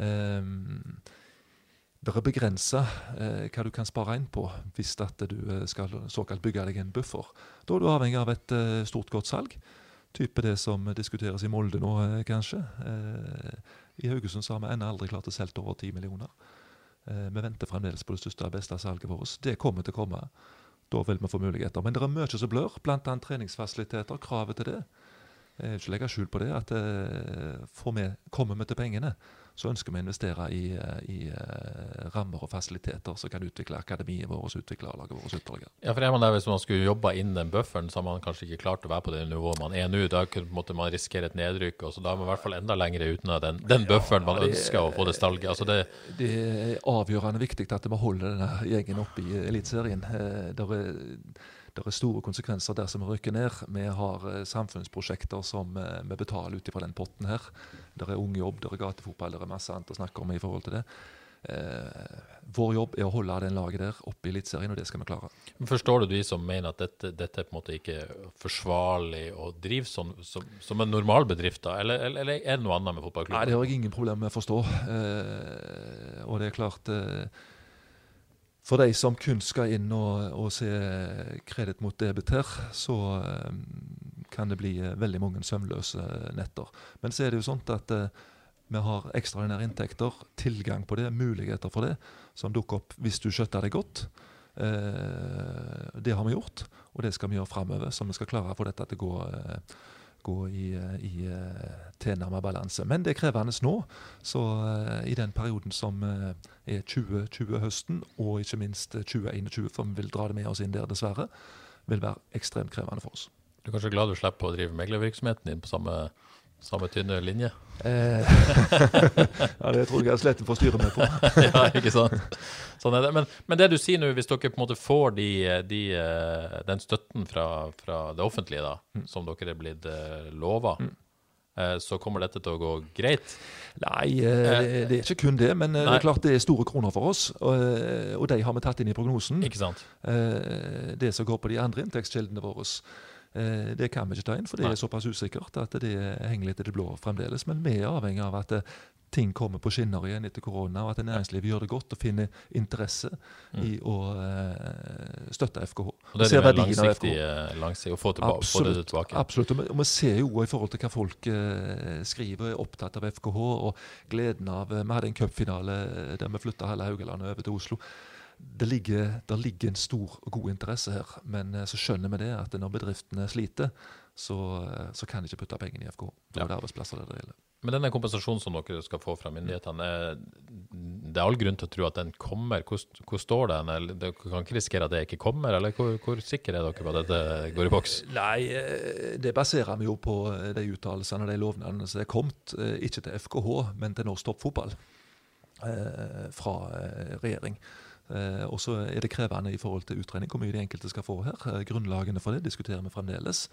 Um, det er begrensa eh, hva du kan spare inn på hvis du eh, skal såkalt bygge deg en buffer. Da er du avhengig av et eh, stort, godt salg. Type det som diskuteres i Molde nå, kanskje. I Haugesund har vi ennå aldri klart å selge over 10 millioner. Vi venter fremdeles på det største og beste salget vårt. Det kommer til å komme. Da vil vi få muligheter. Men det er mye som blør, bl.a. treningsfasiliteter. Kravet til det. Jeg vil ikke legge skjul på det. at får vi, Kommer vi til pengene, så ønsker vi å investere i, eh, i eh, rammer og fasiliteter som kan utvikle akademiet vårt, utvikle A-laget vårt ytterligere. Ja, for jeg man der Hvis man skulle jobba inn den bufferen, så har man kanskje ikke klart å være på det nivået man er nå. Da måte, man risikere et nedrykk, og så da er man i hvert fall enda lenger uten den, den bufferen man det- ønsker å få det stalget. Altså det, Det er avgjørende viktig at vi holder denne gjengen oppe i Eliteserien. Det er, der er store konsekvenser dersom vi rykker ned. Vi har eh, samfunnsprosjekter som eh, vi betaler ut fra den potten her. Det er ungjobb, det er gatefotball, det er masse annet å snakke om i forhold til det. Eh, vår jobb er å holde den laget der oppe i Eliteserien, og det skal vi klare. Forstår du de som mener at dette, dette er på en måte ikke forsvarlig å drive sånn som, som en normal bedrift, da? Eller, eller, eller er det noe annet med fotballklubben? Nei, det har jeg ingen problem med å forstå. Eh, og det er klart eh, For de som kun skal inn og, og se kreditt mot debet her, så um, kan det bli eh, veldig mange søvnløse netter. Men så er det jo sånn at uh, vi har ekstraordinære inntekter, tilgang på det, muligheter for det, som dukker opp hvis du skjøtter deg godt. Uh, det har vi gjort, og det skal vi gjøre framover. Så vi skal klare å få dette til å gå, eh, gå i, eh, i eh, tilnærmet balanse. Men det er krevende nå. Så eh, i den perioden som er 2020-høsten, og ikke minst eh, 2021, for vi vil dra det med oss inn der, dessverre, vil være ekstremt krevende for oss. Du er kanskje glad du slipper å drive meglervirksomheten din på samme, samme tynne linje? Eh, ja, det tror jeg er slett å få styre meg på. ja, ikke sant? Sånn er det. Men, men det du sier nå, hvis dere på en måte får de, de, eh, den støtten fra, fra det offentlige, da, Mm. som dere er blitt uh, lova, mm så kommer dette til å gå greit? Nei, eh, det er ikke kun det, men Nei. det er klart det er store kroner for oss. Og, de har vi tatt inn i prognosen. Ikke sant? Eh, det som går på de andre inntektskildene våre. Eh, det kan vi ikke ta inn, for det er såpass usikkert at det henger litt i det blå fremdeles. Men vi er avhengig av at eh, ting kommer på skinner igjen etter korona, og at næringslivet gjør det godt og finner interesse i å uh, støtte FKH. Og det er det langsiktige langsiktig, FKH. eh, langsiktig, å få, tilbake, få det tilbake. Absolutt. Og vi- Og vi ser jo i forhold til hva folk uh, skriver og er opptatt av FKH, og gleden av uh, Vi hadde en cupfinale der vi flytta hele Haugalandet over til Oslo. Det ligger, det ligger en stor og god interesse her, men eh, så skjønner vi det at når bedriftene sliter, så, eh, så kan de ikke putte pengene i FK. Da Ja. er det arbeidsplasser det gjelder. Men denne kompensasjonen som dere skal få fra myndighetene, er- det er all grunn til å tro at den kommer. Hvor, hvor står den? Eller, dere kan ikke risikere at det ikke kommer, eller hvor, hvor sikre er dere på at dette går i boks? Nei, eh, det baserer vi jo på de uttalelsene og de lovnadene som er kommet, ikke til FKH, men til Norsk Toppfotball fra regjering. Eh, og så er det krevende i forhold til utregning hvor mye de enkelte skal få her. Eh, grunnlagene for det diskuterer vi fremdeles.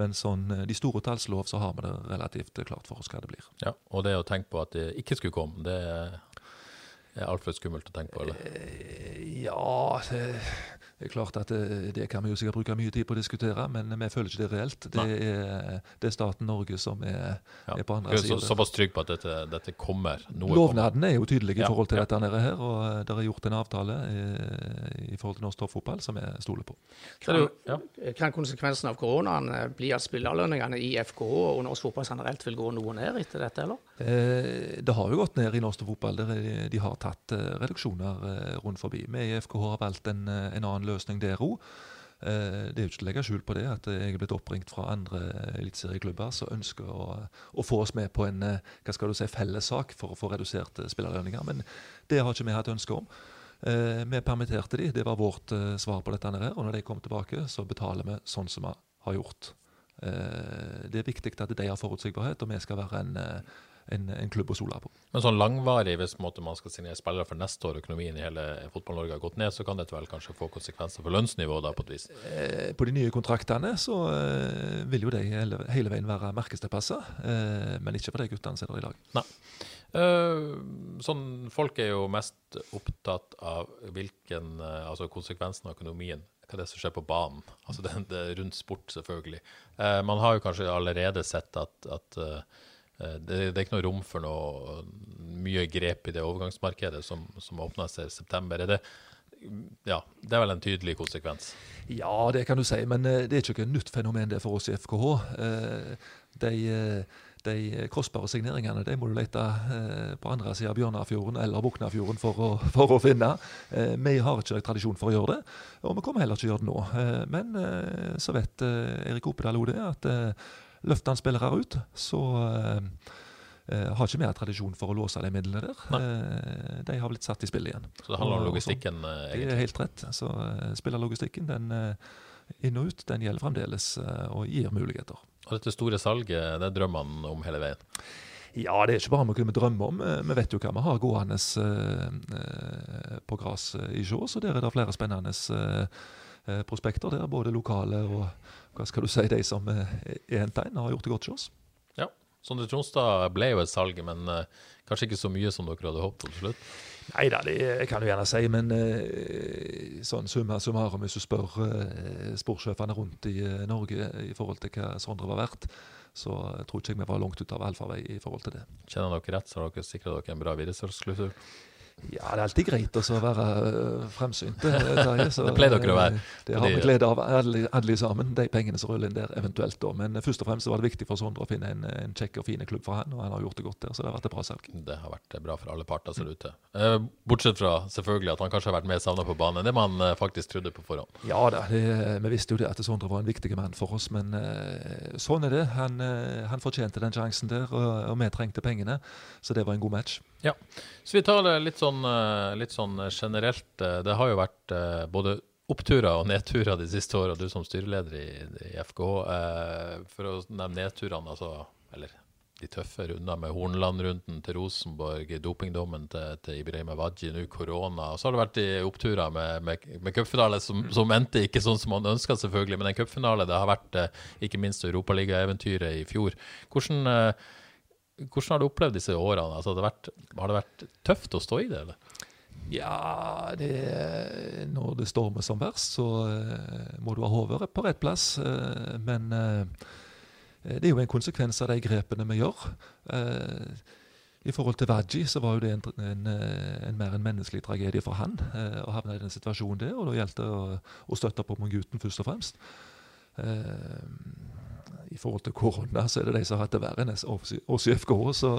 Men sånn eh, de store tallslov så har vi det relativt klart for oss hva det blir. Ja, og det å tenke på at det ikke skulle komme, det er altfor skummelt å tenke på, eller? Ja, det klart at det, det kan vi jo sikkert bruke mye tid på å diskutere, men vi føler ikke det reelt. Det er, det er staten Norge som er, Ja. er på andre er så, siden. såpass trygg på at dette, dette kommer. Noe kommer. Er jo tydelig i Ja, forhold til ja. dette nede her, og eh, det er gjort en avtale i, i forhold til norsk toppfotball som jeg stoler på. Så det jo, ja. Kan konsekvensen av koronaen eh, bli at spillerlønningene i FKH og norsk fotball generelt vil gå noe ned etter dette, eller? Eh, det har jo gått ned i norsk fotball. Der er- de har tatt eh, reduksjoner eh, rundt forbi. Vi i FKH har valgt en, en annen løsning der òg. Det er jo ikke til å legge skjul på det at jeg er blitt oppringt fra andre eliteserieklubber som ønsker å, å få oss med på en hva skal du si, fellessak for å få redusert spillerlønninger. Men det har ikke vi hatt ønske om. Vi permitterte de, det var vårt svar på dette. her, Og når de kommer tilbake, så betaler vi sånn som vi har gjort. Det er viktig at de har forutsigbarhet, og vi skal være en, en, en klubb å stole på. Men sånn langvarig, hvis måte, man skal signere spillere for neste år, økonomien i hele Fotball-Norge har gått ned, så kan dette vel kanskje få konsekvenser for lønnsnivået da, på et vis? Eh, På de nye kontraktene så eh, vil jo de hele, hele veien være markedstilpassa, eh, men ikke for de guttene som er der i dag. Nei. sånn, folk er jo mest opptatt av hvilken, eh, altså konsekvensen av økonomien, hva det er som skjer på banen. Altså det, det rundt sport, selvfølgelig. Eh, man har jo kanskje allerede sett at, at eh, det, det er ikke noe rom for noe mye grep i det overgangsmarkedet som, som åpna seg i september. Er det, ja, det er vel en tydelig konsekvens. Ja, det kan du si, men eh, det er ikke noe nytt fenomen det for oss i FKH. Eh, De, eh, de kostbare signeringene de må du lete eh, på andre siden av Bjørnafjorden eller Buknafjorden for å, for å finne. Eh, Vi har ikke tradisjon for å gjøre det, og vi kommer heller ikke å gjøre det nå. Eh, Men eh, så vet eh, Erik Opedal Ode at eh, løfter han spillere ut, så Uh, har ikke vi tradisjon for å låse de midlene der. Uh, De har blitt satt i spill igjen. Så det handler om Og- og logistikken, eh, Det er helt rett. Så uh, spillerlogistikken, den inn og ut, den gjelder fremdeles og gir muligheter. Og dette store salget, det drømmer man om hele veien. Ja, det er ikke bare noe vi drømmer om. Vi vet jo hva vi har gående på gress i Sjå, så der er det flere spennende prospekter. Der både lokale og hva skal du si, de som eh, er henta inn, har gjort det godt hos oss. Ja. Sondre Tronstad ble jo et salg, men eh, kanskje ikke så mye som dere hadde håpet på til slutt. Nei da, det kan du gjerne si, men eh, sånn summa summarum, hvis du spør sportssjefene rundt i Norge i forhold til hva Sondre var verdt, så tror ikke jeg vi var langt ut av allfarvei i forhold til det. Kjenner dere rett, så har dere sikra dere en bra videresalgsklausul. Ja, det er alltid greit å være fremsynte, fremsynt. eh, Terje, så, Det pleier dere å være, eh, Det har vi glede av alle, alle sammen, de pengene som ruller inn der eventuelt. da. Men eh, først og fremst var det viktig for Sondre å finne en, en kjekk og fin klubb for han, og han har gjort det godt der. Så det har vært et bra salg. Det har vært bra for alle parter, ser det ut til. Eh, bortsett fra selvfølgelig at han kanskje har vært mer savna på banen. Det man eh, faktisk trodde på forhånd. Ja da, det, vi visste jo det at Sondre var en viktig mann for oss, men eh, sånn er det. Han, eh, han fortjente den sjansen der, og, og vi trengte pengene. Så det var en god match. Ja. Så vi tar det litt sånn, eh, litt sånn generelt. eh, Det har jo vært eh, både oppturer og nedturer de siste åra, du som styreleder i, i FKH. Eh, for å nevne nedturene, altså Eller de tøffe rundene med Hornland-runden til Rosenborg, dopingdommen til, til Ibrahim Awadji, nå korona. Og så har det vært de oppturer med, med, med cupfinale som, som endte ikke sånn som man ønska, selvfølgelig. Men en cupfinale, det har vært eh, ikke minst Europaligaeventyret i fjor. Hvordan eh, hvordan har du opplevd disse årene? Altså, har, det vært, har det vært tøft å stå i det, eller? Ja, det, når det stormer som verst, så uh, må du ha hodet på rett plass. Uh, men uh, det er jo en konsekvens av de grepene vi gjør. I forhold til Vaji så var jo det en, en, en mer enn menneskelig tragedie for han å havne i den situasjonen der. Og da gjaldt det å, å støtte på om gutten først og fremst. I forhold til korona så er det de som har hatt det verre enn oss i FK, så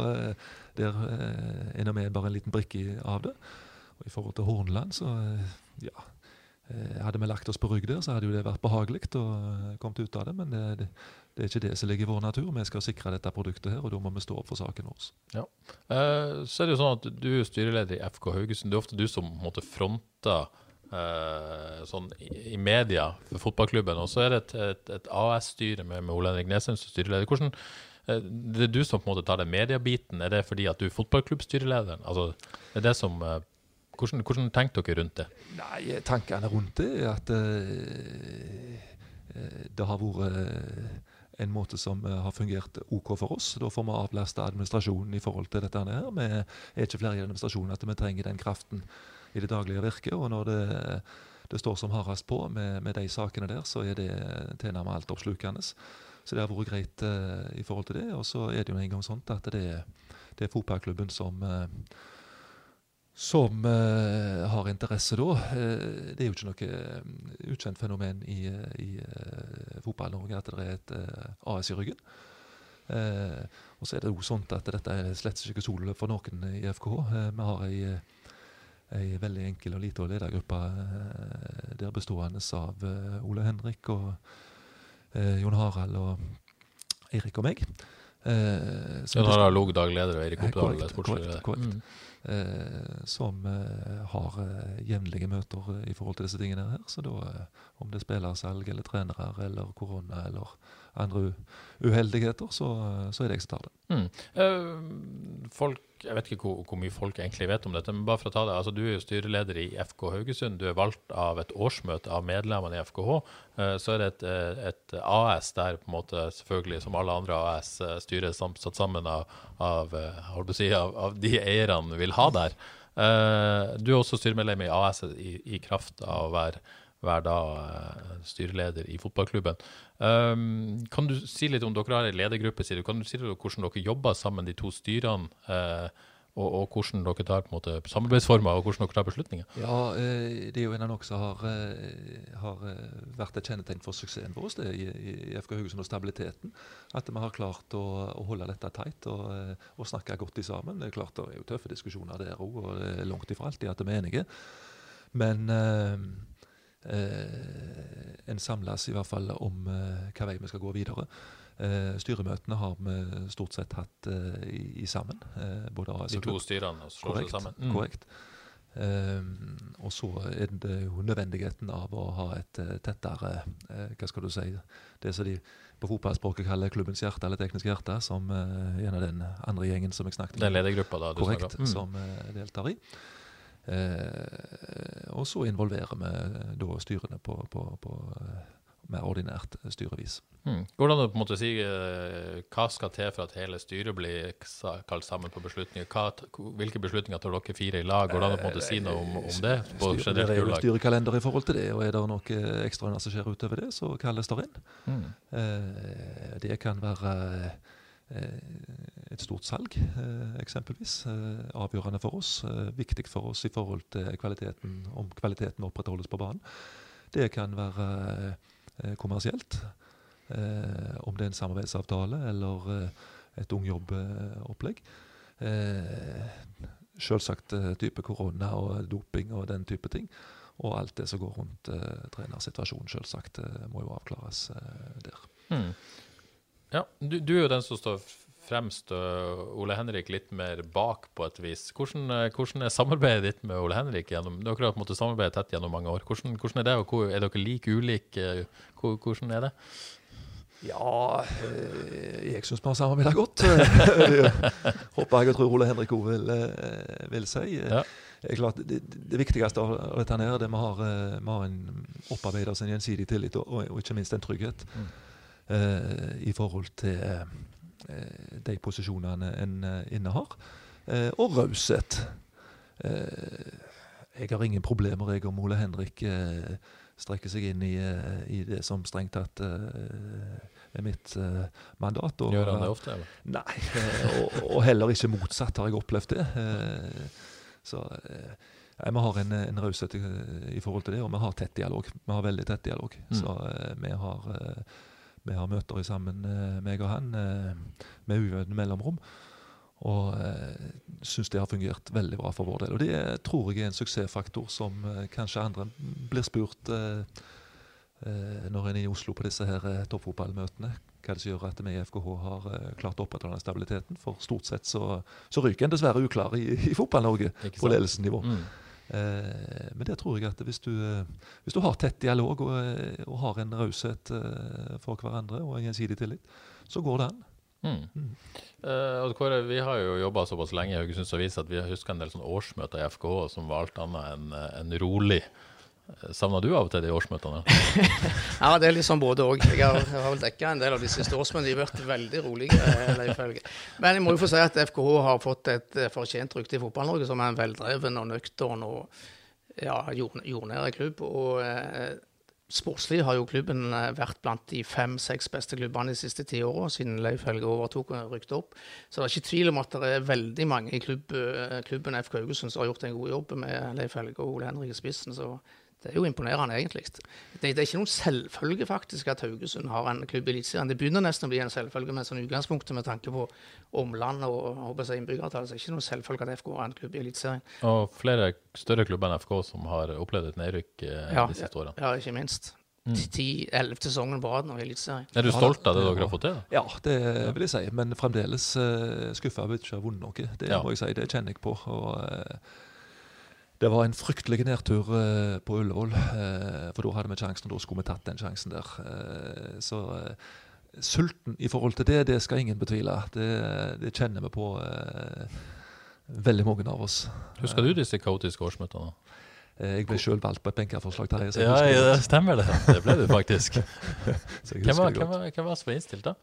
der er vi bare en liten brikke av det. Og I forhold til Hornland, så eh, ja eh, Hadde vi lagt oss på rygg der, så hadde jo det vært behagelig å kommet komme ut av det. Men det, det, det, er ikke det som ligger i vår natur. Vi skal sikre dette produktet her, og da må vi stå opp for saken vår. Ja. Eh, så er det jo sånn at Du er styreleder i FK Haugesund. Det er ofte du som måtte fronte eh, sånn i, media for fotballklubben. Og så er det et, et, et AS-styre med, med Ole Henrik Nesheim som styreleder. Hvordan, det er du som på en måte tar den mediebiten. Er det fordi at du er fotballklubbstyrelederen? Altså, er det som hvordan, hvordan tenkte dere rundt det? Nei, Tankene rundt det er at uh, det har vært en måte som har fungert OK for oss. Da får vi avlaste administrasjonen i forhold til dette. her. Vi er ikke flere i administrasjonen at vi trenger den kraften i det daglige virket. Og når det, det står som hardest på med, med, de sakene der, så er det tilnærmet altoppslukende. Så det har vært greit i forhold til det. Og så er det jo en gang sånn at det, det er fotballklubben som som uh, har interesse da. Uh, det er jo ikke noe ukjent fenomen i, i uh, fotball-Norge at det er et AS i ryggen. og så er det jo sånn at dette er slett ikke solo for noen i FK. vi har ei, ei, veldig enkel og liten ledergruppe der bestående av Ole Henrik og Jon Harald og Eirik og meg. Jon Harald Log, daglig leder, og Eirik Oppdal, sportsleder. Korrekt. korrekt. Mm. Eh, som eh, har eh, jevnlige møter i forhold til disse tingene her. Så da, om det er spillersalg eller trenere eller korona eller andre uheldigheter, så, så, er det jeg som tar det. Mm. folk jeg vet ikke hvor, hvor, mye folk egentlig vet om dette, men bare for å ta det. altså Du er jo styreleder i FK Haugesund. Du er valgt av et årsmøte av medlemmene i FKH. Uh, så er det et, eh, et, AS der, på en måte, selvfølgelig som alle andre AS, eh, styret satt sammen av, av, si, av, av de eierne vil ha der. Du er også styremedlem i AS i, i kraft av å være være da styreleder i fotballklubben. Um, kan du si litt om dere har en ledergruppe, sier du. Kan du si litt om hvordan dere jobber sammen, de to styrene? Uh, og, og, hvordan dere tar på en måte samarbeidsformer og hvordan dere tar beslutninger? Ja, eh, Det er jo en av noe som har, eh, har vært et kjennetegn for suksessen vår det, i, i FK Haugesund og stabiliteten. At vi har klart å, å holde dette tight og, og, snakke godt i sammen. Det er klart det er jo tøffe diskusjoner der òg, og det er langt ifra alltid at vi er enige. Men eh, Eh, en samles i hvert fall om eh, hva vei vi skal gå videre. Eh, styremøtene har vi stort sett hatt i, i, sammen. De to styrene slår seg sammen? Mm. Korrekt. Um, og så er det jo nødvendigheten av å ha et uh, tettere uh, Hva skal du si Det som de på fotballspråket kaller klubbens hjerte, eller teknisk hjerte, som uh, en av den andre gjengen som jeg snakket med. Den ledergruppa da du Korrekt, mm. som deltar i. Eh, og så involverer vi eh, da styrene på, på, på eh, mer ordinært styrevis. Mm. Går det an å på en måte si uh, hva skal til for at hele styret blir kalt sammen på beslutninger? Hva, hvilke beslutninger tar dere fire i lag? Går det an å på en måte si noe om, om det? på Styr, Det er jo styrekalender i forhold til det, og er det noe ekstraordinært som skjer utover det, så kalles det inn. Mm. Uh, det kan være uh, Eh, et stort salg, eh, eksempelvis. Eh, avgjørende for oss. Viktig for oss i forhold til kvaliteten, om kvaliteten opprettholdes på banen. Det kan være kommersielt. Om det er en samarbeidsavtale eller et ungjobbopplegg. Selvsagt type korona og doping og den type ting. Og alt det som går rundt trenersituasjonen, selvsagt, må jo avklares der. Mm. Ja, du, du, er jo den som står fremst, og Ole Henrik litt mer bak på et vis. Hvordan, hvordan er samarbeidet ditt med Ole Henrik? Gjennom, dere har måttet samarbeide tett gjennom mange år. Hvordan, hvordan er det, og er dere like ulike? Hvordan er det? Ja, jeg syns vi har samarbeidet godt. Håper jeg og tror Ole Henrik òg vil, vil, si. Ja. Det, klart, det, det, viktigste av dette her, det vi har, vi har en opparbeidet oss en gjensidig tillit og, og, ikke minst en trygghet. Mm. uh, i forhold til de posisjonene en eh, innehar. og raushet. Jeg har ingen problemer jeg om Ole Henrik eh, strekker seg inn i, eh, i det som strengt tatt eh, er mitt eh, mandat. Og, Gjør han det ofte? Eller? Nei, eh, og, og heller ikke motsatt har jeg opplevd det. Eh, Så eh, vi har en, en raushet i, forhold til det, og vi har tett dialog. Vi har veldig tett dialog. Mm. Så eh, vi har eh, vi har møter sammen, eh, meg og han, eh, med ujevne mellomrom. Og uh, syns det har fungert veldig bra for vår del. Og det eh, tror jeg er en suksessfaktor som eh, kanskje andre blir spurt eh, eh, når en er i Oslo på disse her eh, toppfotballmøtene. Hva det som gjør at vi i FKH har eh, klart å opprettholde stabiliteten. For stort sett så, så ryker en dessverre uklar i, i Fotball-Norge på ledelsesnivå. Mm. Eh, men det tror jeg at hvis du, eh, hvis du har tett dialog og, eh, og har en raushet for hverandre og en gjensidig tillit, så går det an. Mm. Eh, og Kåre, vi har jo jobba såpass lenge i Haugesunds Avis at vi husker en del årsmøter i FKH som var alt annet enn enn rolig. Savna du av og til de årsmøtene? Ja, det er litt sånn både òg. Jeg, jeg har vel dekka en del av de siste årsmøtene. De har vært veldig rolige. eh. Men jeg må jo få si at FKH har fått et eh, fortjent rykte i Fotball-Norge som en veldreven og nøktern og ja, jordnære klubb. Og eh, sportslig har jo klubben eh, vært blant de fem-seks beste klubbene de siste ti åra, siden Leif Helge overtok og rykte opp. Så det er ikke tvil om at det er veldig mange i klubb, klubben FK Haugesund som har gjort en god jobb med Leif Helge og Ole Henrik i spissen. så det er jo imponerende, egentlig. Det, det er ikke noen selvfølge faktisk at Haugesund har en klubb i Eliteserien. Det begynner nesten å bli en selvfølge med sånn utgangspunktet med tanke på omland og håper jeg, innbyggertall. Det er ikke noen selvfølge at FK har en klubb i Eliteserien. Og flere større klubber enn FK som har opplevd et nedrykk eh, Ja, de siste årene. Ja, ikke minst. Ti-elleve sesongen på rad nå i Eliteserien. Er du stolt av det det dere har fått til? Ja, det vil jeg si. Men fremdeles uh, skuffa over ikke å ha vunnet noe. Det Ja. må jeg si, det kjenner jeg på. Og, eh, det var en fryktelig nedtur eh, på Ullevål, eh, for da hadde vi sjansen, og da skulle vi tatt den sjansen der. Eh, så sulten i forhold til det, det skal ingen betvile. Det, det kjenner vi på, veldig mange av oss. Husker du disse kaotiske årsmøtene? Jeg ble sjøl valgt på et benkeforslag Ja, ja, stemmer det. Det ble du faktisk. Hvem var, det hvem var, hvem var som var innstilt, da?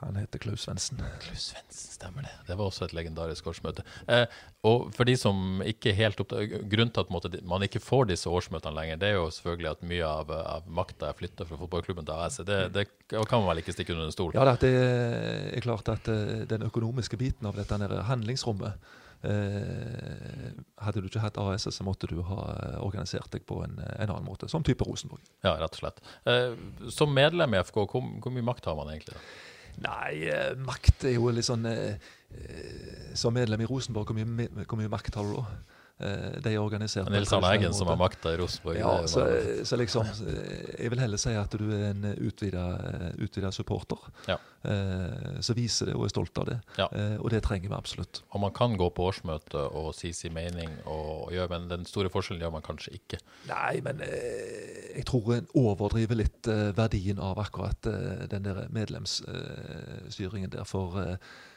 Han heter Klaus Svendsen. Klaus Svendsen, stemmer det. Det var også et legendarisk årsmøte. Eh, og for de som ikke helt oppdager Grunnen til at måte, man ikke får disse årsmøtene lenger, det er jo selvfølgelig at mye av, av makta er flytta fra fotballklubben til AS. Det, det kan man vel ikke stikke under en stol? Ja, det er klart at eh, den økonomiske biten av dette nede, handlingsrommet eh, Hadde du ikke hatt AS, så måtte du ha eh, organisert deg på en, en annen måte, som type Rosenborg. Ja, rett og slett. Eh, som medlem i FK, hvor, hvor mye makt har man egentlig? da? Nei, eh, makt er jo litt sånn eh, eh, Som medlem i Rosenborg, hvor mye, hvor mye makt har du da? Eh, de er organisert på en Nils Arne Eggen som har makta i Rosenborg. Ja, så, så liksom eh, Jeg vil heller si at du er en utvida, supporter. Ja. Eh, som viser det og er stolt av det. Ja. Eh, og det trenger vi absolutt. Og man kan gå på årsmøte og si sin mening, og, og men den store forskjellen gjør man kanskje ikke. Nei, men eh, jeg tror en overdriver litt eh, verdien av akkurat eh, den der medlemsstyringen der. For eh, eh,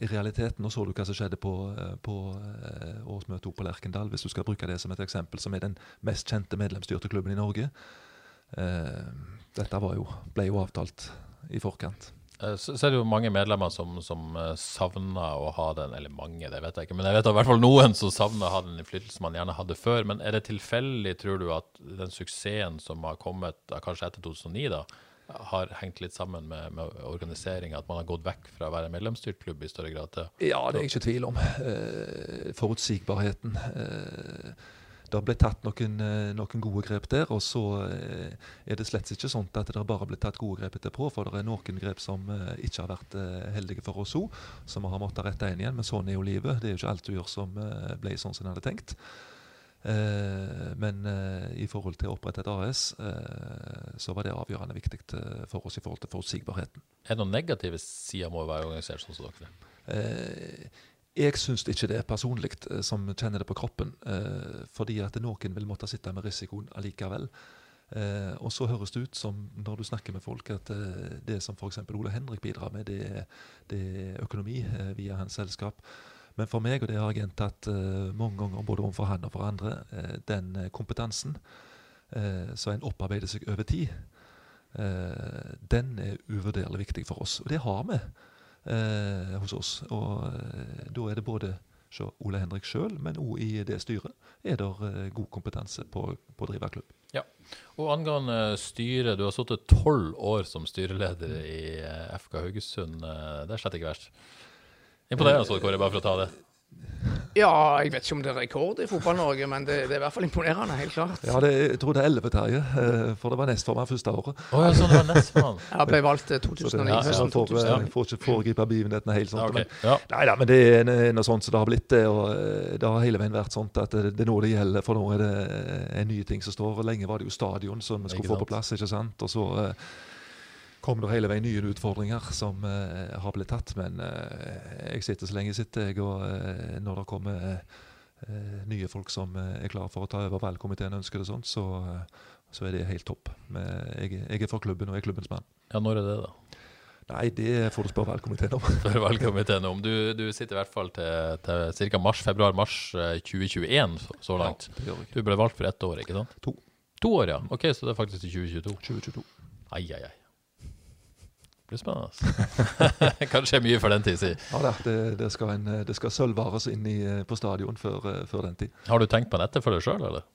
i realiteten, nå så du hva som skjedde på, eh, på eh, årsmøtet på Lerkendal, hvis du skal bruke det som et eksempel, som er den mest kjente medlemsstyrte klubben i Norge. Eh, dette jo, ble jo avtalt i forkant. Eh, Så, så er det jo mange medlemmer som, som eh, savner å ha den, eller mange, det vet jeg ikke, men jeg vet i hvert fall noen som savner å ha den innflytelsen man gjerne hadde før. Men er det tilfeldig, tror du, at den suksessen som har kommet kanskje etter 2009, da, har hengt litt sammen med, med organiseringa? At man har gått vekk fra å være medlemsstyrt klubb i større grad til Ja, det er jeg ikke tvil om. Eh, forutsigbarheten. Det det ble tatt noen, eh, noen gode grep der, og så eh, er det slett ikke sånn at det bare ble tatt gode grep etterpå, for det er noen grep som eh, ikke har vært eh, heldige for oss òg, som vi har måttet rette inn igjen. Men sånn er jo livet. Det er jo ikke alt du gjør som eh, ble sånn som en hadde tenkt. Eh, men eh, i forhold til å opprette et AS, eh, så var det avgjørende viktig for oss i forhold til forutsigbarheten. Er det noen negative sider med å være organisert sånn som dere? Jeg syns ikke det er personlig, som kjenner det på kroppen. Fordi at noen vil måtte sitte med risikoen allikevel. Og så høres det ut som, når du snakker med folk, at det som f.eks. Ole Henrik bidrar med, det, er- det er økonomi via hans selskap. Men for meg, og det har jeg gjentatt eh, mange ganger både overfor han og for andre, eh, den eh, kompetansen som en opparbeider seg over tid, den er uvurderlig viktig for oss. Og det har vi hos oss. Og da er det både Så Ole Henrik sjøl, men òg i det styret, er det god kompetanse på, på å drive klubb. Ja. Og angående styret, du har sittet tolv år som styreleder i FK Haugesund. Det er slett ikke verst. Imponerende, Kåre, bare for å ta det. Ja, jeg vet ikke om det er rekord i Fotball-Norge, men det, det, er i hvert fall imponerende, helt klart. Ja, det, jeg tror det er elleve, Terje. Eh, for det var nestformann første året. Oh, ja, sånn det var nestformann. Jeg ble valgt 2009. Ja, høsten ja, får, Jeg får ikke foregripe begivenhetene helt. Ja, okay. men, nei da, men det er noe sånt som det har blitt det. og Det har hele veien vært sånn at det, er noe det gjelder, for nå er det en ny ting som står. og Lenge var det jo stadion som vi skulle få på plass, ikke sant. Og så kom det hele veien nye utfordringer som uh, har blitt tatt. Men uh, jeg sitter så lenge jeg sitter, jeg. Og uh, når det kommer nye folk som er klare for å ta over valgkomiteen ønsker det sånn, så, så er det helt topp. Men jeg, jeg, er for klubben og er klubbens mann. Ja, når er det, da? Nei, det får du spørre valgkomiteen om. Spør valgkomiteen om. Du, du, sitter i hvert fall til, til ca. februar-mars 2021 så, så langt. Ja, du ble valgt for ett år, ikke sant? To. To år, ja. Ok, Så det er faktisk til 2022. 2022. Ai, ai, ai spennende. Kanskje mye for den tid, si. Ja da, det, det, skal, en, det skal sølvvares inn i, eh, på stadion før, eh, før, den tid. Har du tenkt på dette for deg sjøl, eller?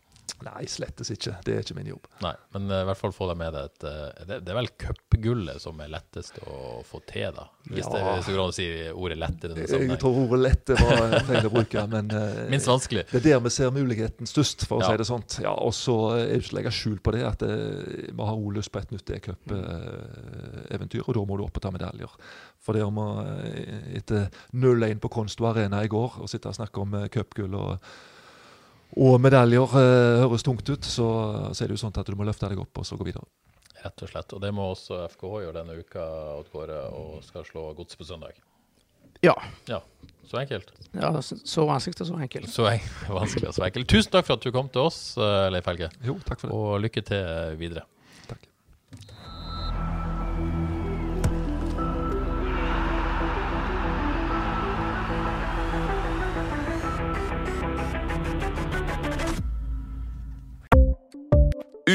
Nei, slettes ikke. Det er ikke min jobb. Nei, Men uh, i hvert fall få deg med deg et uh, det, det, er vel cupgullet som er lettest å få til, da? Hvis ja. det hvis så går an å si ordet lett i denne sammenheng. Jeg tror ordet lett var feil å bruke, men uh, Minst vanskelig. Det er der vi ser muligheten størst, for å ja. si det sånn. Ja, og så er det ikke legge skjul på det at vi har også lyst på et nytt e-cup-eventyr, og da må du opp og ta medaljer. For det om å, etter 0-1 på Konsto Arena i går, og sitte og snakke om cupgull og og medaljer eh, høres tungt ut, så, så, er det jo sånn at du må løfte deg opp og så gå videre. Rett og slett. Og det må også FKH gjøre denne uka, Odd Kåre, og skal slå gods på søndag. Ja. ja. Så enkelt. Ja, så vanskelig og så enkelt. Så en vanskelig og så enkelt. Tusen takk for at du kom til oss, eh, Leif Helge. Jo, takk for det. Og lykke til videre.